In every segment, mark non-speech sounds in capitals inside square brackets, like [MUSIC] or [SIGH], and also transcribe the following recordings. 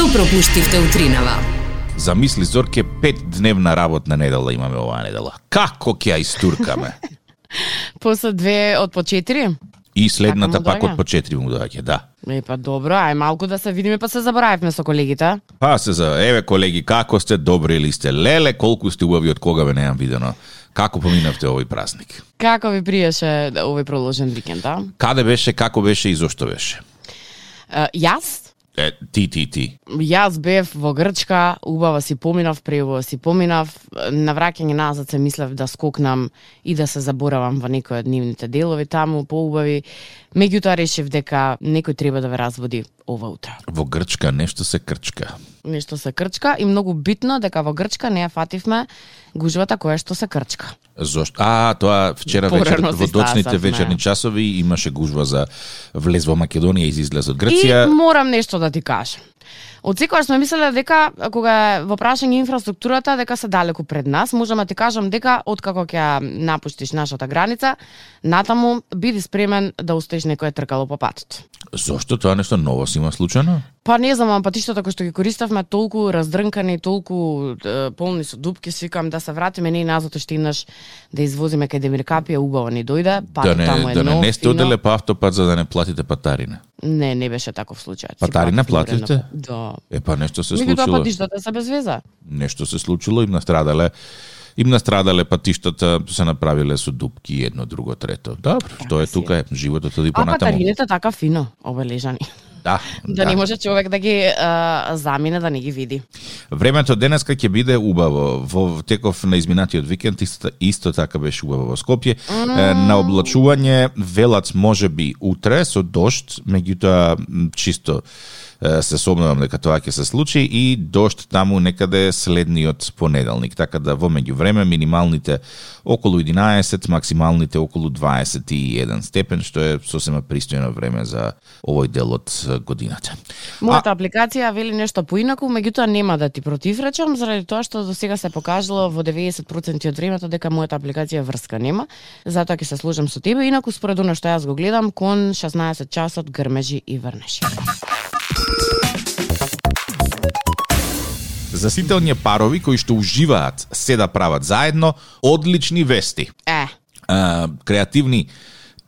Што пропуштивте утринава? Замисли Зорке, пет дневна работна недела имаме оваа недела. Како ќе ја истуркаме? [LAUGHS] После две од по четири? И следната Така пак од по четири му доаѓа, да. Е, па добро, ај малку да се видиме, па се заборавивме со колегите. Па се за, еве колеги, како сте, добри ли сте? Леле, колку сте убави, од кога ве неам видено. Како поминавте овој празник? Како ви приеше овој проложен викенд, а? Каде беше, како беше и зошто беше? Е, Јас Е, ти, ти, ти. Јас бев во Грчка, убава си поминав, преубава си поминав. На враќање назад се мислев да скокнам и да се заборавам во некој од нивните делови таму, поубави. Меѓутоа решив дека некој треба да ве разводи ова утро. Во Грчка нешто се крчка. Нешто се крчка и многу битно дека во Грчка не ја фативме гужвата која што се крчка. Зошто? А, тоа вчера вечер Порано во си дочните вечерни часови имаше гужва за влез во Македонија и излез од И Грција. морам нешто да ти кажам. Од секогаш сме мислеле дека кога во прашање инфраструктурата дека се далеку пред нас, можам да ти кажам дека откако ќе напуштиш нашата граница, натаму биди спремен да устеш некое тркало по патот. Зошто тоа нешто ново си има случајно? Па не знам, ама патиштата кои што ги користавме толку раздрнкани, толку е, полни со дупки, свикам да се вратиме не и назад уште еднаш да извозиме кај Демиркапија, убаво ни дојде, Да патот не, таму е да не, нов, не сте оделе по автопат за да не платите патарина. Не, не беше таков случај. Плативме плативте? уредно. Да. Е, па нешто се Меѓутоа случило. патиштата се без веза. Нешто се случило, им настрадале им настрадале патиштата, се направиле со дупки едно, друго, трето. Добро, што е тука, е, животот оди А понатаму. патарините така фино обележани. Да, Да, не може човек да ги а, замине да не ги види. Времето денеска ќе биде убаво. Во теков на изминатиот викенд исто, исто така беше убаво во Скопје. Е, На облачување велац може би утре со дошт, меѓутоа чисто се сомнувам дека тоа ќе се случи и дошт таму некаде следниот понеделник. Така да во меѓувреме минималните околу 11, максималните околу 21 степен, што е сосема пристојно време за овој дел од годината. Мојата апликација вели нешто поинаку, меѓутоа нема да ти противречам заради тоа што до сега се покажало во 90% од времето дека мојата апликација врска нема. Затоа ќе се сложам со тебе, инаку според она што јас го гледам кон 16 часот грмежи и врнеши. За сите оние парови кои што уживаат се да прават заедно, одлични вести. Е, А, креативни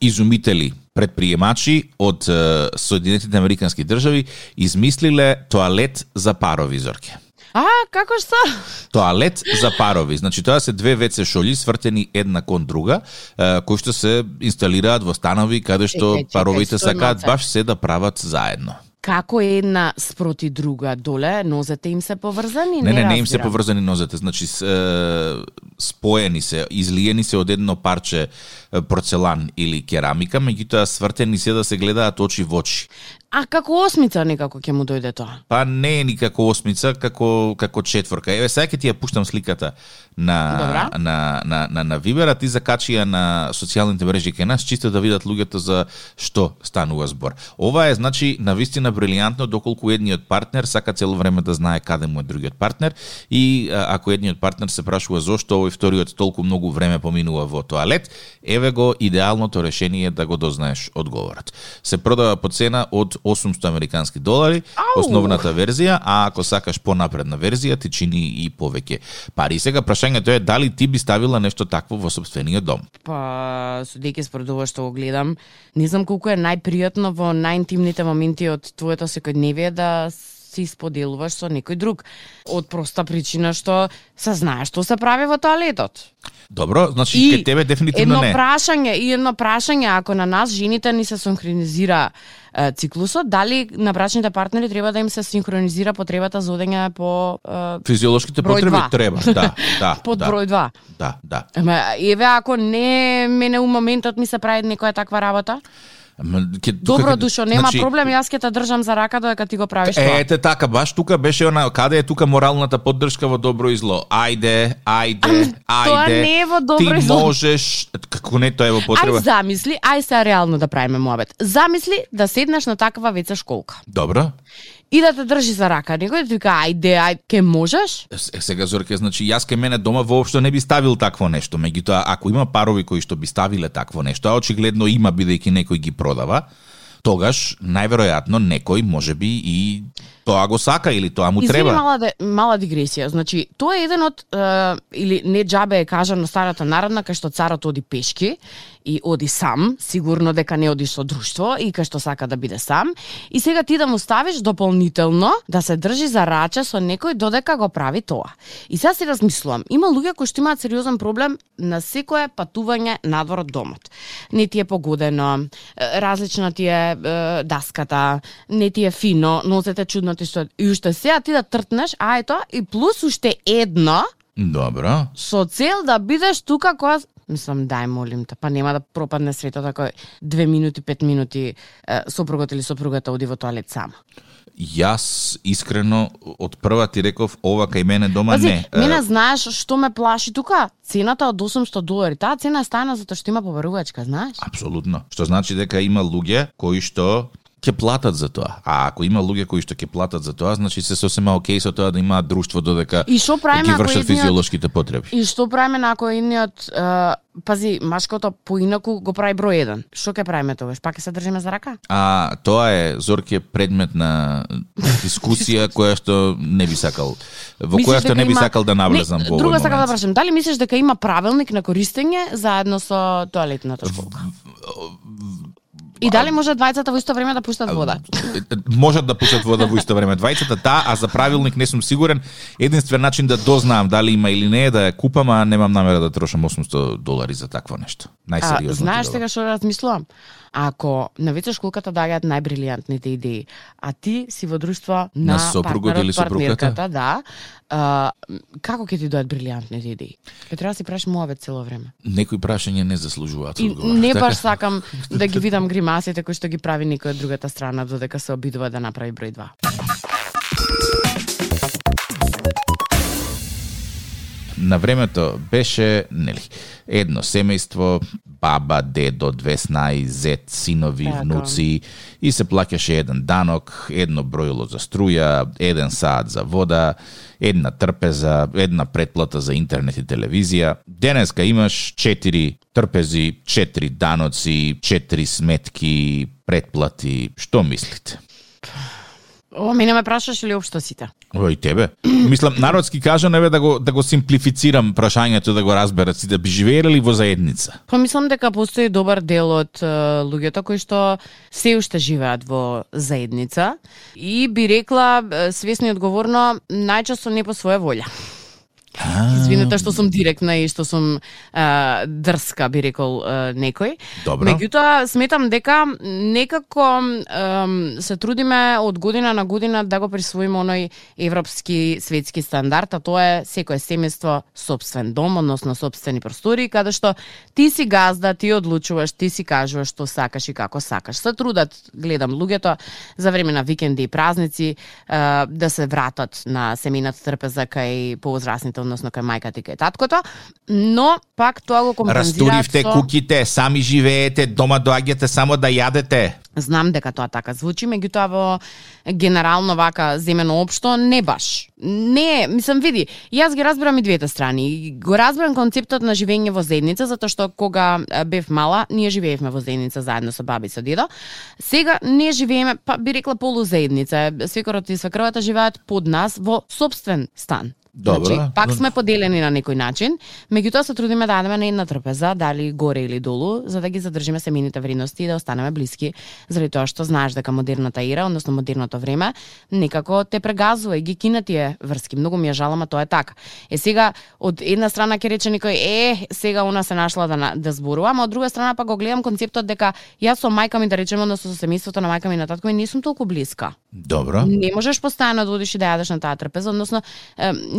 изумители предприемачи од е, Соединетите Американски држави измислиле тоалет за парови зорке. а како што? Тоалет за парови. Значи тоа се две WC шолји свртени една кон друга, кои што се инсталираат во станови каде што Чекај, чекај, паровите сакаат баш се да прават заедно. Како една спроти друга доле, нозете им се поврзани? Не, не, не им се поврзани нозете, значи споени се, излиени се од едно парче порцелан или керамика, меѓутоа свртени се да се гледаат очи во очи. А како осмица некако ќе му дојде тоа? Па не е никако осмица, како како четворка. Еве сега ќе ти ја пуштам сликата на Добра. на на на на Вибер, а ти закачи ја на социјалните мрежи кај нас чисто да видат луѓето за што станува збор. Ова е значи на вистина брилијантно доколку едниот партнер сака цело време да знае каде му е другиот партнер и ако едниот партнер се прашува зошто овој вториот толку многу време поминува во тоалет, еве го идеалното решение да го дознаеш одговорот. Се продава по цена од 800 американски долари, Ау! основната верзија, а ако сакаш понапредна верзија, ти чини и повеќе пари. Сега прашањето е дали ти би ставила нешто такво во собствениот дом. Па, судејќи според ова што го гледам, не знам колку е најпријатно во најинтимните моменти од твоето секојдневие да си споделуваш со некој друг. Од проста причина што се знае што се прави во тоалетот. Добро, значи И кај тебе дефинитивно едно не. прашање и едно прашање ако на нас жените ни се синхронизира е, циклусот, дали на брачните партнери треба да им се синхронизира потребата за одење по е, Физиолошките број потреби два. треба, да, да. [LAUGHS] под да, број 2. Да, да. Ама еве ако не мене у моментот ми се прави некоја таква работа, ке, тука добро душо, нема значи, проблем, јас ќе те држам за рака додека ти го правиш тоа. Ете така, баш тука беше она, каде е тука моралната поддршка во добро и зло? Ајде, ајде, ајде. тоа не е во добро ти и зло. можеш, како не тоа е во Ај потреба. замисли, ај се реално да правиме муабет. Замисли да седнеш на таква веце школка Добро и да те држи за рака некој да ти вика ајде, ај, ке можеш? Е, сега Зорке, значи јас ке мене дома воопшто не би ставил такво нешто, меѓутоа ако има парови кои што би ставиле такво нешто, а очигледно има бидејќи некој ги продава, тогаш најверојатно некој можеби и Тоа го сака или тоа му Извини, треба? мала, мала дигресија. Значи, тоа е еден од, е, или не джабе е кажано старата народна, кај што царот оди пешки и оди сам, сигурно дека не оди со друштво и кај што сака да биде сам. И сега ти да му ставиш дополнително да се држи за раче со некој додека го прави тоа. И сега си размислувам, има луѓе кои што имаат сериозен проблем на секое патување надвор од домот. Не ти е погодено, различна ти е, е даската, не ти е фино, носете чудно ти стоят. И уште сега ти да тртнеш, а ето, и плюс уште едно, Добро. со цел да бидеш тука кога Мислам, дај, молим те, па нема да пропадне светот ако две минути, пет минути сопругот или сопругата оди во тоалет сама. Јас искрено од прва ти реков ова кај мене дома Пази, не. мене знаеш што ме плаши тука? Цената од 800 долари. Таа цена стана затоа што има побарувачка, знаеш? Апсолутно. Што значи дека има луѓе кои што ќе платат за тоа. А ако има луѓе кои што ќе платат за тоа, значи се сосема окей со тоа да имаат друштво додека И што правиме ги ако вршат физиолошките потреби. И што правиме на ако едниот е, пази, машкото поинаку го прави број 1. Што ќе правиме тогаш? Пак ќе се држиме за рака? А тоа е Зорки предмет на дискусија [LAUGHS] која што не би сакал во Мислиш која што не би има- сакал да навлезам Не, во Друга сакам да прашам, дали мислиш дека има правилник на користење заедно со тоалетната школка? И дали може двајцата во исто време да пуштат вода? Можат да пушат вода во исто време двајцата, да, а за правилник не сум сигурен. Единствен начин да дознаам дали има или не е да ја купам, а немам намера да трошам 800 долари за такво нешто. А, Најсериозно. знаеш сега што размислувам? Ако на вече школката даѓаат најбрилијантните идеи, а ти си во друштво на, На сопругот или сопругата? да, а, како ќе ти дојат брилијантните идеи? Ке треба да си правиш муавет цело време. Некои прашања не заслужуваат И одговор. не Така? баш сакам да ги видам гримасите кои што ги прави некој од другата страна додека се обидува да направи број 2. На времето беше, нели, едно семејство, баба, дедо, две снаи, зет, синови, Така. внуци и се плаќаше еден данок, едно бројло за струја, еден саат за вода, една трпеза, една претплата за интернет и телевизија. Денеска имаш четири трпези, четири даноци, четири сметки, претплати. Што мислите? О, мене ме прашаш или општо сите? Ој тебе. [CLEARS THROAT] Мислам народски кажано еве да го да го симплифицирам прашањето да го разберат сите би живееле ли во заедница? Па мислам дека постои добар дел од е, луѓето кои што се уште живеат во заедница и би рекла е, свесни и одговорно најчесто не по своја волја. Извинете што сум директна и што сум е, дрска, би рекол е, некој. Добро. Меѓутоа, сметам дека некако ем, се трудиме од година на година да го присвоиме оној европски светски стандард, а тоа е секое семејство собствен дом, односно собствени простори, каде што ти си газда, ти одлучуваш, ти си кажуваш што сакаш и како сакаш. Се трудат, гледам луѓето, за време на викенди и празници, е, да се вратат на семејната трпеза кај повозрасните, односно кај мајката и кај таткото, но пак тоа го компензираат Растуривте со... куките, сами живеете, дома доаѓате само да јадете. Знам дека тоа така звучи, меѓутоа во генерално вака земено општо не баш. Не, мислам види, јас ги разбирам и двете страни. Го разбирам концептот на живење во заедница затоа што кога бев мала, ние живеевме во заедница заедно со баби и со дедо. Сега не живееме, па би рекла полузаедница. Свекорот и свекровата живеат под нас во собствен стан. Добро. Значи, пак сме поделени на некој начин, меѓутоа се трудиме да одиме на една трпеза, дали горе или долу, за да ги задржиме семејните вредности и да останеме блиски, заради тоа што знаеш дека модерната ера, односно модерното време, некако те прегазува и ги кина тие врски. Многу ми е жал, ама тоа е така. Е сега од една страна ќе рече некој е, сега она се нашла да да зборува, ама од друга страна па го гледам концептот дека јас со мајка ми да речеме, односно со семејството на мајка ми и на татко ми не сум толку блиска. Добро. Не можеш постојано да одиш и да јадеш на таа трпеза, односно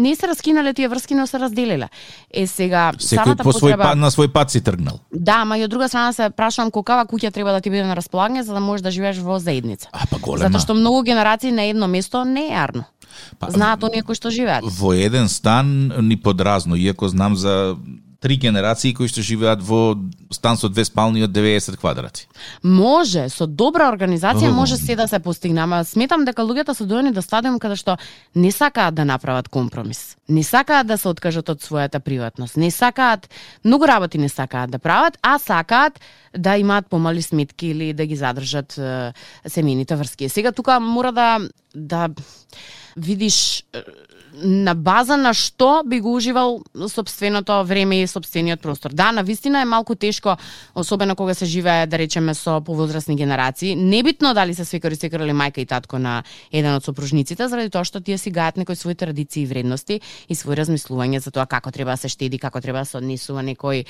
не се раскинале тие врски, но се разделиле. Е сега Секој по свој потреба... пат на свој пат си тргнал. Да, ама и од друга страна се прашувам колкава куќа треба да ти биде на располагање за да можеш да живееш во заедница. А па голема. Затоа што многу генерации на едно место не е арно. Па, Знаат оние кои што живеат. Во еден стан ни подразно, иако знам за три генерации кои што живеат во стан со две спални од 90 квадрати. Може, со добра организација О. може се да се постигне, ама сметам дека луѓето се дојдени до стадиум каде што не сакаат да направат компромис. Не сакаат да се откажат од својата приватност. Не сакаат, многу работи не сакаат да прават, а сакаат да имаат помали сметки или да ги задржат е, семејните врски. Сега тука мора да да видиш на база на што би го уживал собственото време и собствениот простор. Да, на вистина е малку тешко, особено кога се живее, да речеме, со повозрастни генерации. Небитно дали се свекар и свекар или мајка и татко на еден од сопружниците, заради тоа што тие си гајат некои своји традиции и вредности и свој размислување за тоа како треба да се штеди, како треба да се однесува некој,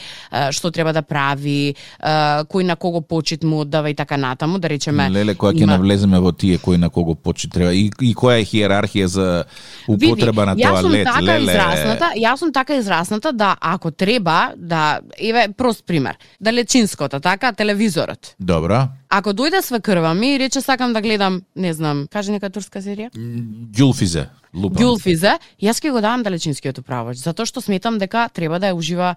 што треба да прави, кој на кого почит му оддава и така натаму, да речеме. Леле, кога ќе навлеземе во тие кој на кого почит треба и, и која е хиерархија за употреба употреба на јас сум тоалет, така леле. израсната, јас сум така израсната да ако треба да еве прост пример, далечинското, така, телевизорот. Добро. Ако дојде свекрва ми и рече сакам да гледам, не знам, кажи нека турска серија? Ѓулфизе. Ѓулфизе, јас ќе го давам далечинскиот управач, затоа што сметам дека треба да ја ужива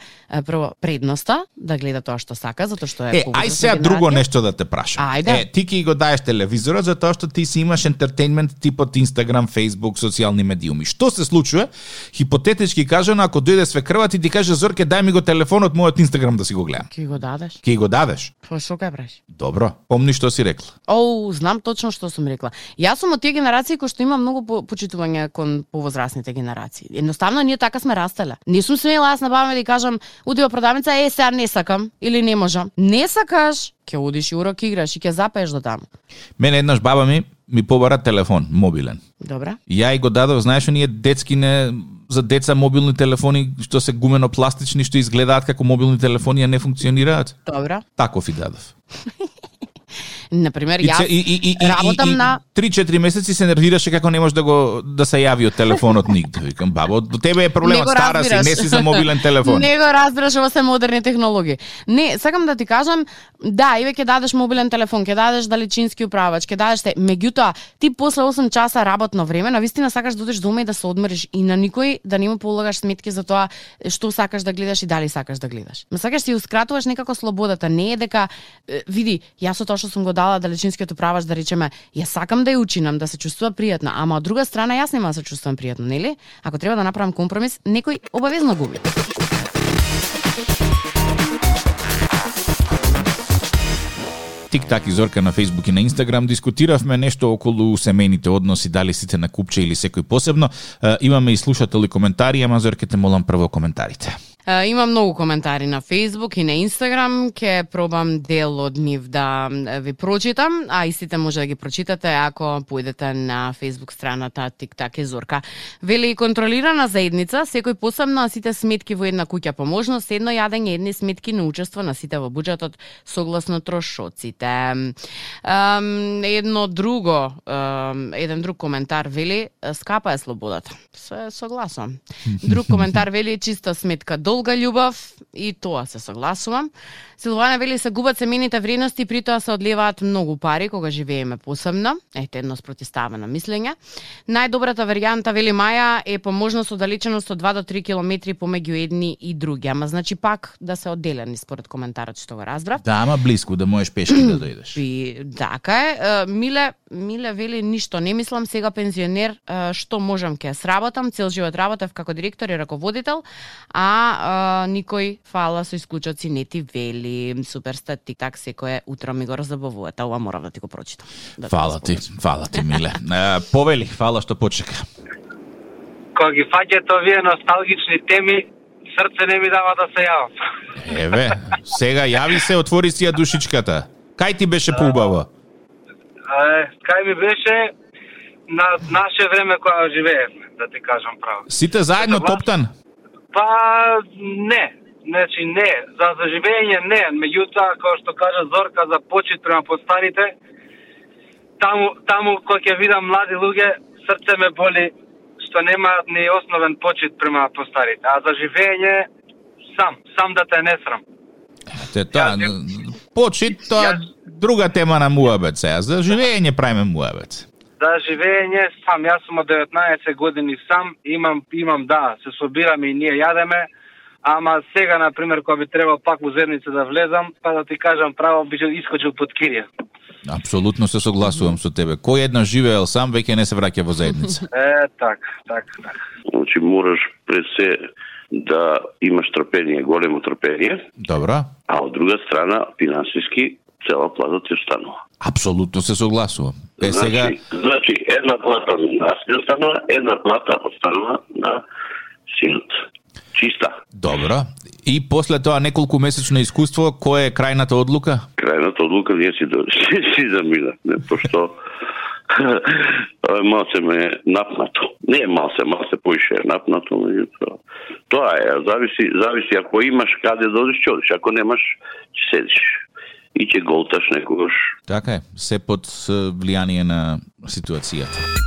прво предноста, да гледа тоа што сака, затоа што е Е, ај сега друго нешто да те прашам. Ајде. Е, ти ќе го даеш телевизорот затоа што ти си имаш ентертейнмент типот Инстаграм, Фейсбук, социјални медиуми. Што се случува? Хипотетички кажано, ако дојде свекрва ти ти каже Зорке дај ми го телефонот мојот Инстаграм да си го гледам. Ќе го дадеш. Ќе го дадеш. Па што? Добро. Помни што си рекла. Оу, знам точно што сум рекла. Јас сум од тие генерации кои што има многу по- почитување кон повозрасните генерации. Едноставно ние така сме растеле. Не сум смела јас на баба да кажам, уди во продавница, е сега не сакам или не можам. Не сакаш, ќе одиш и урок играш и ќе запееш до таму. Мене еднаш баба ми ми побара телефон, мобилен. Добра? Ја и го дадов, знаеш, оние детски не за деца мобилни телефони што се гумено пластични што изгледаат како мобилни телефони а не функционираат. Добра. Таков и дадов. [LAUGHS] На пример, И, јас и, и, и, и, работам и, и, на 3-4 месеци се нервираше како не може да го да се јави од телефонот нигде. Викам, бабо, до тебе е проблемот, стара си, не си за мобилен телефон. Не го разбираш ова се модерни технологии. Не, сакам да ти кажам, да, иве ќе дадеш мобилен телефон, ќе дадеш далечински управач, ќе дадеш те. Меѓутоа, ти после 8 часа работно време, на вистина сакаш да одиш дома и да се одмориш и на никој да не му полагаш сметки за тоа што сакаш да гледаш и дали сакаш да гледаш. Ме сакаш си ускратуваш некако слободата, не е дека види, јас со тоа што сум го дала далечинскиот управач да речеме, ја сакам да ја учинам, да се чувствува пријатно, ама од друга страна јас нема да се чувствувам пријатно, нели? Ако треба да направам компромис, некој обавезно губи. Тик-так и Зорка на Фейсбук и на Инстаграм дискутиравме нешто околу семејните односи, дали сите на купче или секој посебно. Имаме и слушатели коментари, ама Зорке те молам прво коментарите. Има многу коментари на Facebook и на Instagram, ќе пробам дел од нив да ви прочитам, а истите може да ги прочитате ако појдете на Facebook страната Тик-так е Зорка. Вели контролирана заедница, секој посебно, а сите сметки во една куќа по можност, едно јадење, едни сметки на учество на сите во буџетот согласно трошоците. Ем, едно друго, ем, еден друг коментар вели, скапа е слободата. Се согласувам. [LAUGHS] Друг коментар вели чиста сметка долга љубов и тоа се согласувам. Силвана вели се губат семените вредности и при тоа се одлеваат многу пари кога живееме посебно. Ете едно спротиставено мислење. Најдобрата варијанта вели Маја е по можност оддалеченост од 2 до 3 километри помеѓу едни и други. Ама значи пак да се одделени според коментарот што го разбрав. Да, ама близко, да можеш пешки да дојдеш. [CLEARS THROAT] И така е. Миле, Миле вели ништо не мислам, сега пензионер, што можам ке сработам, цел живот работев како директор и раководител, а, а никој фала со исклучоци не ти вели. Супер сте тик так секое утро ми го разабавувате. Ова морав да ти го прочитам. Да Фала ти, фала ти, Миле. Е, Повели, фала што почека. Кога ги фаќате овие носталгични теми, срце не ми дава да се јавам. Еве, сега јави се, отвори си ја душичката. Кај ти беше поубаво? Кај ми беше на наше време кога живеевме, да ти кажам право. Сите заедно топтан? Па не, значи не, за заживење не, меѓутоа како што кажа Зорка за почит према постарите, таму таму кога ќе видам млади луѓе, срце ме боли што немаат ни основен почит према постарите, а за живење сам, сам да те не срам. Те тоа, почит, тоа друга тема на муабет сега. За живење правиме муабет. За живење сам, јас сум од 19 години сам, имам имам да, се собираме и ние јадеме, ама сега на пример кога би требал пак во зедница да влезам, па да ти кажам право би искочил под кирија. Апсолутно се согласувам со тебе. Кој еднаш живеел сам, веќе не се враќа во заедница. [LAUGHS] Е, так, так, так. Значи мораш пред се да имаш трпение, големо трпение, Добро. а од друга страна финансиски цела плата ти останува. Апсолутно се согласувам. Е, сега, Значи, значи една плата на нас ти останува, една плата останува на синот. Чиста. добро. И после тоа неколку месечно искуство, кој е крајната одлука? Крајната одлука ние си, до- [LAUGHS] си, си заминавме, пошто [LAUGHS] малце ме напнато. Не е малце, малце поише е напнато, меѓутоа. Тоа е, зависи, зависи ако имаш каде да одиш, ќе одиш, ако немаш, ќе седиш. И ќе голташ некогаш. Така е, се под влијание на ситуацијата.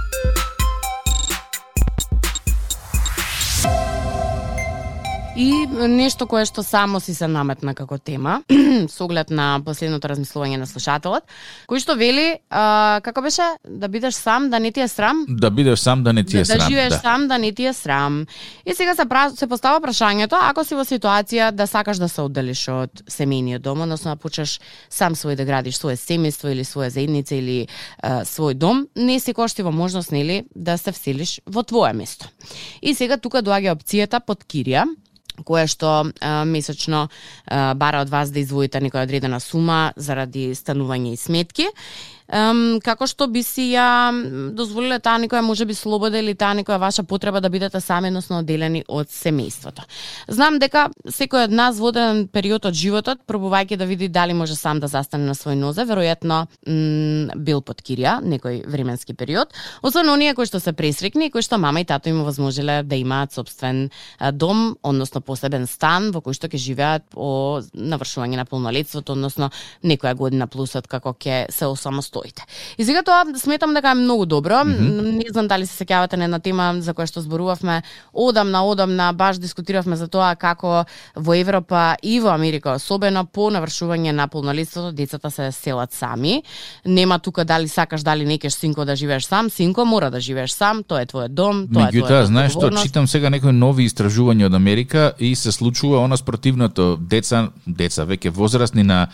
И нешто кое што само си се наметна како тема, [CLEARS THROAT] со оглед на последното размислување на слушателот, кој што вели, а, како беше, да бидеш сам, да не ти е срам, Да бидеш сам, да не ти е да, срам. да живееш да. сам, да не ти е срам. И сега се, пра... се постава прашањето, ако си во ситуација да сакаш да се одделиш од семејниот дом, односно да почнеш сам свој да градиш свое семејство или своја заедница или а, свој дом, не си кошти во можност, нели, да се вселиш во твое место. И сега тука доаѓа опцијата под кирија, кое што а, месечно а, бара од вас да издвоите некоја одредена сума заради станување и сметки. Ем, како што би си ја дозволила дозволиле таа некоја може би слобода или таа некоја ваша потреба да бидете сами, односно одделени од семејството. Знам дека секој од нас во даден период од животот, пробувајќи да види дали може сам да застане на свој нозе, веројатно бил под кирија некој временски период, освен оние кои што се пресрекни и кои што мама и тато им овозможиле да имаат собствен дом, односно посебен стан во кој што ќе живеат по навршување на полнолетството, односно некоја година плюсот како ќе се осамостоите. И сега тоа сметам дека е многу добро. Mm -hmm. Не знам дали се сеќавате на една тема за која што зборувавме одамна, одамна, баш дискутиравме за тоа како во Европа и во Америка особено по навршување на полнолетството децата се селат сами. Нема тука дали сакаш дали не кеш синко да живееш сам, синко мора да живееш сам, тоа е твојот дом, тоа е Меѓутоа, твојата знаеш што, читам сега некои нови истражувања од Америка и се случува она спротивното. Деца, деца веќе возрастни на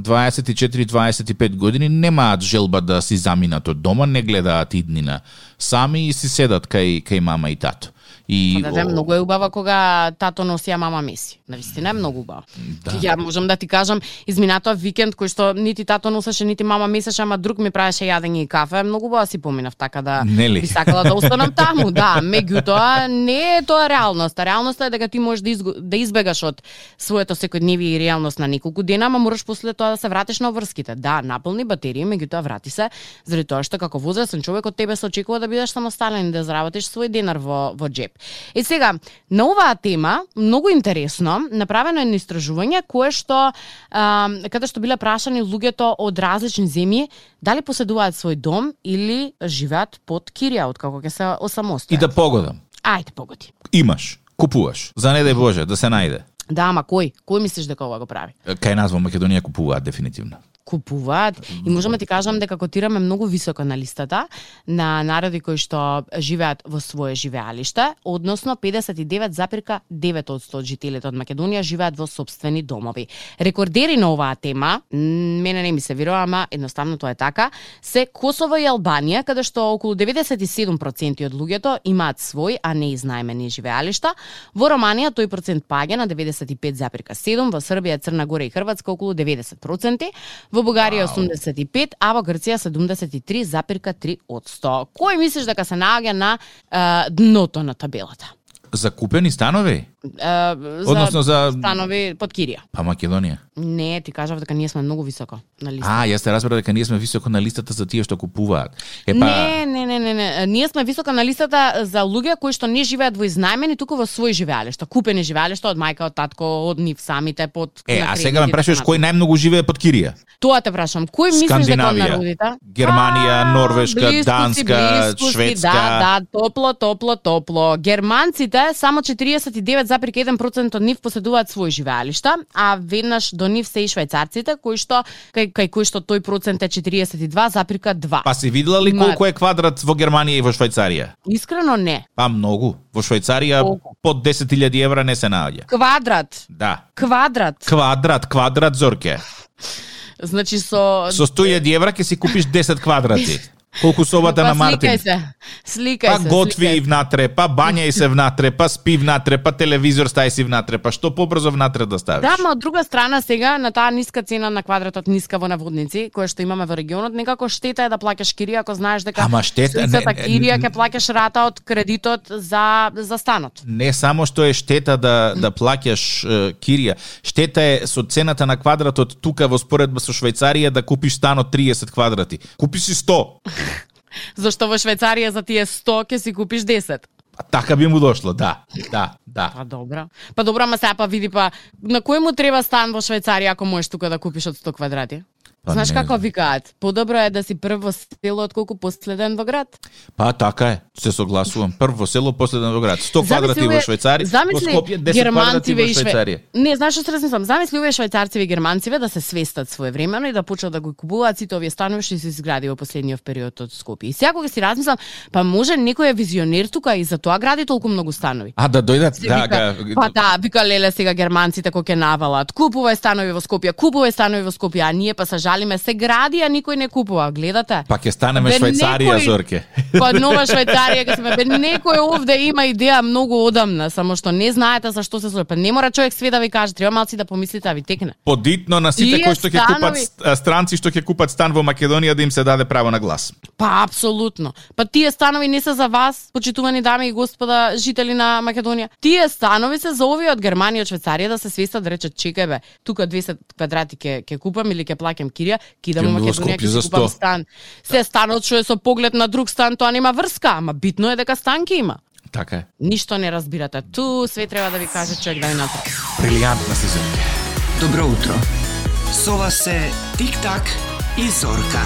24-25 години немаат желба да си заминат од дома, не гледаат иднина сами и си седат кај кај мама и тато. И Па да, да, многу е убава кога тато носи, а мама меси. Навистина е многу убава. Да. Ја можам да ти кажам, изминатоа викенд кој што нити тато носеше, нити мама месеше, ама друг ми правеше јадење и кафе, многу убава си поминав така да Нели? би сакала да останам таму, да, меѓутоа не е тоа реалноста. Реалноста е дека ти можеш да, изго, да избегаш од своето секојдневие и реалност на неколку дена, ама мораш после тоа да се вратиш на врските. Да, наполни батерија, меѓутоа врати се, заради тоа што како возрастен човек од тебе се очекува да бидеш самостален и да заработиш свој денар во во џеп. И сега, на оваа тема, многу интересно, направено е едно истражување кое што а, каде што биле прашани луѓето од различни земји дали поседуваат свој дом или живеат под кирија од како ќе се и осамостојат. да погодам. Ајде погоди. Имаш, купуваш, за не дај Боже, да се најде. Да, ама кој? Кој мислиш дека ова го прави? Кај нас во Македонија купуваат дефинитивно купуваат и можам да ти кажам дека котираме многу високо на листата на народи кои што живеат во свое живеалиште, односно 59,9% од жителите од Македонија живеат во собствени домови. Рекордери на оваа тема, мене не ми се верува, ама едноставно тоа е така, се Косово и Албанија, каде што околу 97% од луѓето имаат свој, а не изнаемени живеалишта. Во Романија тој процент паѓа на 95,7, во Србија, Црна Гора и Хрватска околу 90%, во Бугарија 85, а во Грција 73,3 од 100. Кој мислиш дека се наоѓа на е, дното на табелата? Закупени станови? За Односно за- станови под Кирија. Па Македонија. Не, ти кажав дека ние сме многу високо на листа. А, јас те разбрав дека ние сме високо на листата за тие што купуваат. Е па, Не, не, не, не, не. Ние сме високо на листата за луѓе кои што не живеат во изнајмени, туку во свој живеалишта, купени живеалишта од мајка, од татко, од нив самите под Е, а сега ме и прашуваш така кој најмногу живее под Кирија? Тоа те прашам. Кој мислиш дека народите? Германија, А, Норвешка, близко си, Данска, близко си, Шведска. Да, да, топло, топло, топло. Германците само 49,1% од нив поседуваат свој живеалишта, а веднаш до нив се и швајцарците, кои што кај, кај кои што тој процент е 42,2. Па си видела ли колку е квадрат во Германија и во Швајцарија? Искрено не. Па многу. Во Швајцарија Колку? под 10.000 евра не се наоѓа. Квадрат. Да. Квадрат. Квадрат, квадрат Зорке. Значи со Со 100.000 евра ќе си купиш 10 квадрати. [LAUGHS] Колку собата на Мартин. Сликај се. Сликај Па се. готви сликај и внатре, па бањај се внатре, па спи внатре, па телевизор стај си внатре, па што побрзо внатре да ставиш? Да, ма од друга страна сега на таа ниска цена на квадратот ниска во наводници, која што имаме во регионот, некако штета е да плаќаш кирија ако знаеш дека Ама штета- не- кирија ќе плаќаш рата од кредитот за за станот. Не само што е штета да да плаќаш кирија, штета е со цената на квадратот тука во споредба со Швајцарија да купиш стан од 30 квадрати. Купи си 100. [LAUGHS] Зашто во Швајцарија за тие 100 ќе си купиш 10. А така би му дошло, да. Да, да. Па добро. Па добро, ма сега па види па на кој му треба стан во Швајцарија ако можеш тука да купиш од 100 квадрати? Па Знаеш како викаат? Подобро е да си прв во село отколку последен во град. Па така е, се согласувам. Прво село, последен во град. 100 квадрати во Швајцарија, во замисли Скопје 10 квадрати во Швајцарија. Не, знаеш што се размислам? Замисли овие швајцарци и германциве да се свестат своевремено и да почнат да го купуваат сите овие станови што се изгради во последниот период од Скопје. И сега кога си размислам, па може некој е визионер тука и за тоа гради толку многу станови. А да дојдат, да, вика, га, па да, вика леле сега германците кој ќе навалат. Купувај станови во Скопје, купувај станови во Скопје, а ние па жалиме се гради, а никој не купува. Гледате? па ќе станеме Бе, Швајцарија, некој- Зорке. [LAUGHS] Па нова Швајцарија ќе сме бе некој овде има идеја многу одамна, само што не знаете за што се случи. Па не мора човек све да ви каже, треба малци да помислите, а ви текне. Подитно на сите кои што ќе купат станови- ст- странци што ќе купат стан во Македонија да им се даде право на глас. Па апсолутно. Па тие станови не се за вас, почитувани дами и господа, жители на Македонија. Тие станови се за овие од Германија од Швајцарија да се свестат да речат чекај бе, тука 200 квадрати ќе ќе купам или ќе плаќам кирија, кидам во Македонија ќе си купам 100. стан. Се станот што е со поглед на друг стан, тоа нема врска, ама битно е дека стан ќе има. Така е. Ништо не разбирате. Ту све треба да ви каже човек да ви натре. Брилијантна си Зорке. Добро утро. Со вас се Тик-так и Зорка.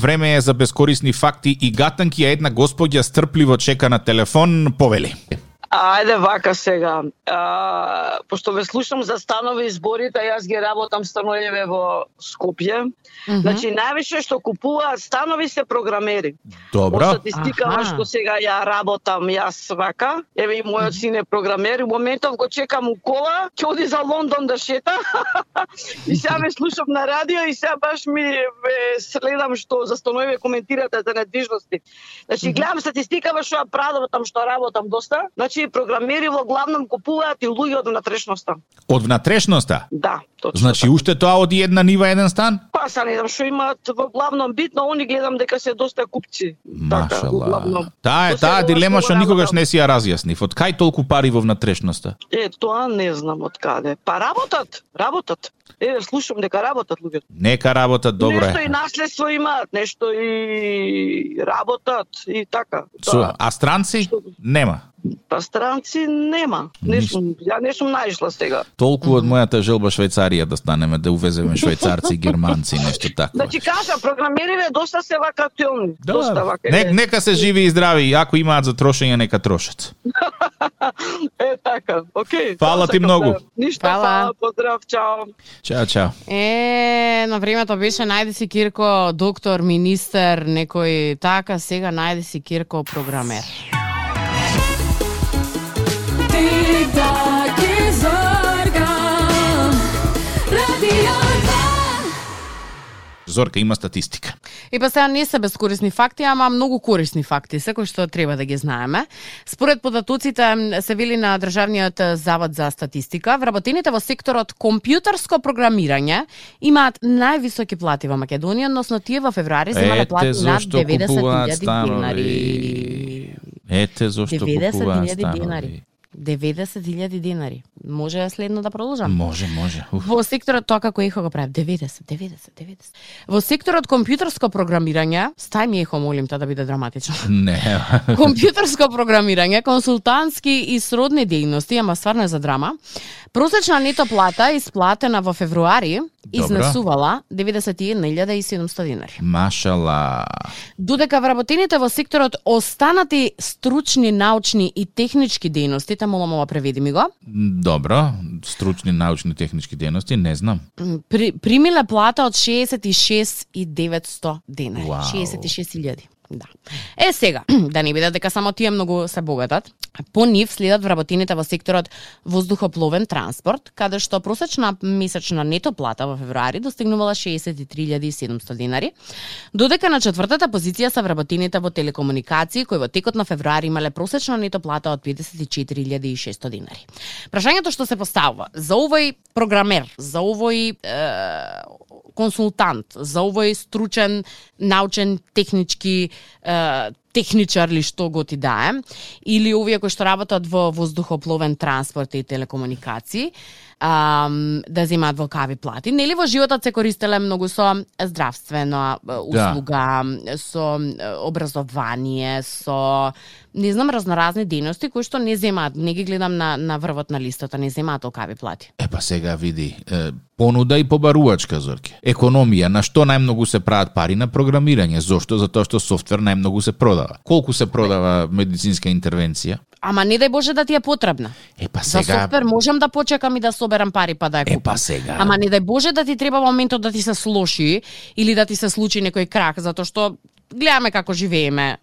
Време е за бескорисни факти и гатанки, а една господја стрпливо чека на телефон, повели. Ајде вака сега. А, пошто ве слушам за станови и зборите, јас ги работам становиве во Скопје. Мгм. Значи највише што купуваат станови се програмери. Добро. По статистикава Аха. што сега ја работам јас вака, еве и мојот син е програмер, у моментов го чекам у кола, ќе оди за Лондон да шета. [LAUGHS] и сега ме слушам на радио и сега баш ми ве следам што за становиве коментирате за недвижности. Значи гледам статистикава што ја правам што работам доста. Значи програмери во главном купуваат и луѓе од внатрешноста. Од внатрешноста. Да, точно. Значи, уште тоа од една нива еден стан? Па са не знам што имаат во главном бит, но они гледам дека се доста купци. Така, во главном. Таа е таа дилема што што никогаш не си ја разјаснив. Од кај толку пари во внатрешноста? Е, тоа не знам од каде. Па работат, работат. Е, слушам дека работат луѓето. Нека работат добро Нешто и е. наследство имаат, нешто и работат и така. Тоа. а странци? Нема. Па странци нема. Не сум, ја не сум наишла сега. Толку од мојата желба Швајцарија да станеме, да увеземе швајцарци, германци, нешто такво. Значи кажа, програмериве доста се вака актуелни. Доста Да, вака. нек, нека се живи и здрави, ако имаат за трошење, нека трошат. [LAUGHS] Е, така. Океј. Фала ти многу. да- Ништо, Фала. фала, поздрав, чао. Чао, чао. Е, на времето беше најде си Кирко доктор, министер, некој така, сега најде си Кирко програмер. Тик-так Зорка има статистика. И па сега не се бескорисни факти, ама многу корисни факти, секој што треба да ги знаеме. Според податоците се вели на Државниот завод за статистика, вработените во секторот компјутерско програмирање имаат највисоки плати во Македонија, односно тие во февруари земале Ете плати над зошто купуваат 90.000 станови. денари. Ете зошто купуваат 90.000 станови. Денари. 90.000 денари. Може следно да продолжам? Може, може. Уф. Во секторот тоа како ехо го прави 90, 90, 90. Во секторот компјутерско програмирање, стај ми ехо молим те да биде драматично. [LAUGHS] Не. компјутерско програмирање, консултантски и сродни дејности, ама стварно е за драма. Просечна нето плата исплатена во февруари изнесувала 91.700 динари. Машала. Додека вработените во секторот останати стручни, научни и технички дејности, таму ова преведи ми го, Добро, стручни научни технички дејности, не знам. при, примиле плата од 66.900 денари. Вау. 66.000. Да. Е сега, [CLEARS THROAT] да не биде дека само тие многу се богатат, по нив следат вработените во секторот воздухопловен транспорт, каде што просечна месечна нето плата во февруари достигнувала 63.700 динари, додека на четвртата позиција се вработените во телекомуникации, кои во текот на февруари имале просечна нето плата од 54.600 динари. Прашањето што се поставува за овој програмер, за овој е, консултант, за овој стручен, научен, технички е, техничар ли што го ти дае, или овие кои што работат во воздухопловен транспорт и телекомуникации, ам, да земаат волкави плати. Нели во животот се користеле многу со здравствена е, услуга, со е, образование, со не знам разноразни дејности кои што не земаат, не ги гледам на на врвот на листата, не земаат толкави плати. Е па сега види, е, понуда и побарувачка Зорке. Економија, на што најмногу се прават пари на програмирање? Зошто? Затоа што софтвер најмногу се продава. Колку се продава медицинска интервенција? Ама не дај Боже да ти е потребна. Е па За сега софтвер можам да почекам и да соберам пари па да ја Е купам. па сега. Ама не дај Боже да ти треба моментот да ти се слоши или да ти се случи некој крак, затоа што гледаме како живееме. Е,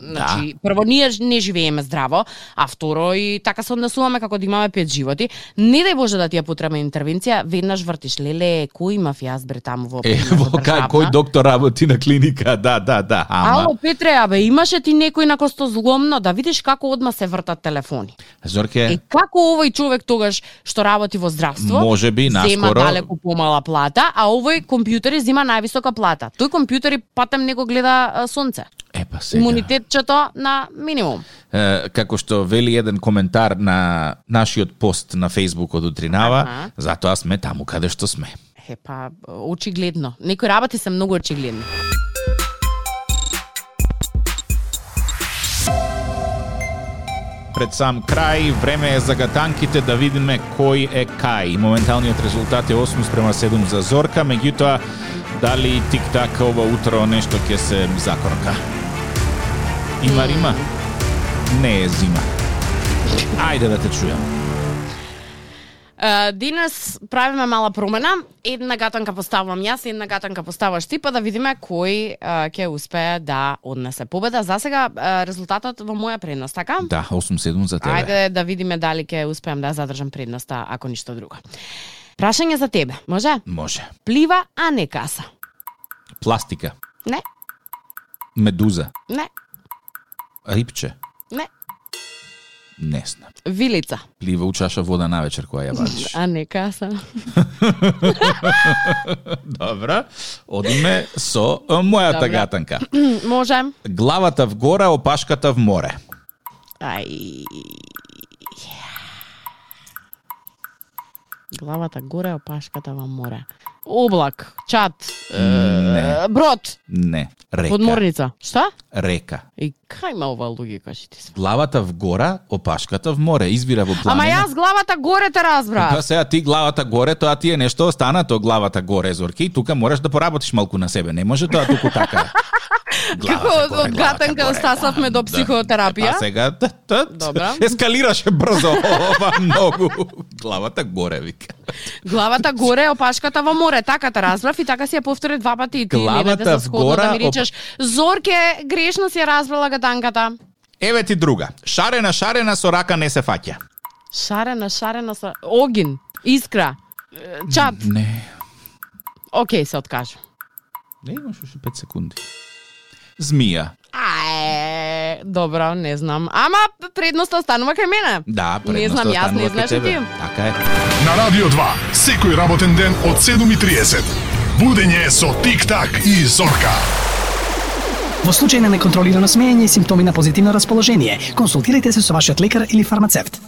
значи, прво ние не живееме здраво, а второ и така се однесуваме како да имаме пет животи. Не дај Боже да ти е потребна интервенција, веднаш вртиш леле, кој имав јас бре таму во Е, во кај кој доктор работи на клиника? Да, да, да. Ама Ало, Петре, абе, имаше ти некој на косто зломно, да видиш како одма се вртат телефони. Е, Зорке, како овој човек тогаш што работи во здравство, Може би, зема наскоро- далеку помала плата, а овој компјутери зема највисока плата. Тој компјутери патем него гледа сонце. е па сега. Имунитетчето на минимум. Е, како што вели еден коментар на нашиот пост на Facebook од утринава, Аха. затоа сме таму каде што сме. Е, па, очигледно. Некои работи се многу очигледни. Пред сам крај, време е за гатанките да видиме кој е кај. Моменталниот резултат е 8 спрема 7 за Зорка, меѓутоа дали тик-так ова утро нешто ќе се закорка. Има рима? Не е зима. Ајде да те чујам. Денес правиме мала промена. Една гатанка поставувам јас, една гатанка поставаш ти, па да видиме кој ќе успее да однесе победа. За сега резултатот во моја предност, така? Да, 8-7 за тебе. Ајде да видиме дали ќе успеам да задржам предноста, ако ништо друго. Прашање за тебе, може? Може. Плива, а не каса. Пластика. Не, Медуза. не, Рипче. не. Не знам. Вилица, Плива у чаша вода навечер која ја вадиш. а не каса. [LAUGHS] Добра. Одиме со мојата Добра. гатанка. [CLEARS THROAT] може? Главата вгоре, опашката в море. Ај. Главата горе, опашката во море. Облак, чат, е, брод, Не. Река. подморница. Шта? Река. И кај има ова логика, што ти се? Главата вгора, опашката в море. Извира во планина. Ама јас главата горе те разбрав. Па сега ти главата горе, тоа ти е нешто останато главата горе, Зорки. Тука мораш да поработиш малку на себе. Не може тоа туку така. [LAUGHS] Како од гатанка да стасавме до психотерапија. Па сега, Добра. ескалираше брзо [LAUGHS] ова многу. Главата горе, вика. Главата горе, опашката во море. Така те разбрав и така си ја повтори два пати и ти не Главата сходно вгора, да ми речеш Зорке, грешно си ја разбрала гатанката. Еве ти друга. Шарена, шарена, со рака не се фаќа. Шарена, шарена со огин, искра, чат. Не. Океј, се откажу. Не имаш уште 5 секунди. Змија. Аe, добро, не знам. Ама предноста останува кај мене. Да, Не предноста знам, јас не останува кај знаеш тебе. ти. Така е. На Радио 2, секој работен ден од 7.30. Будење со Тик-так и Зорка. Во случај на неконтролирано смеење и симптоми на позитивно расположение, консултирайте се со вашиот лекар или фармацевт.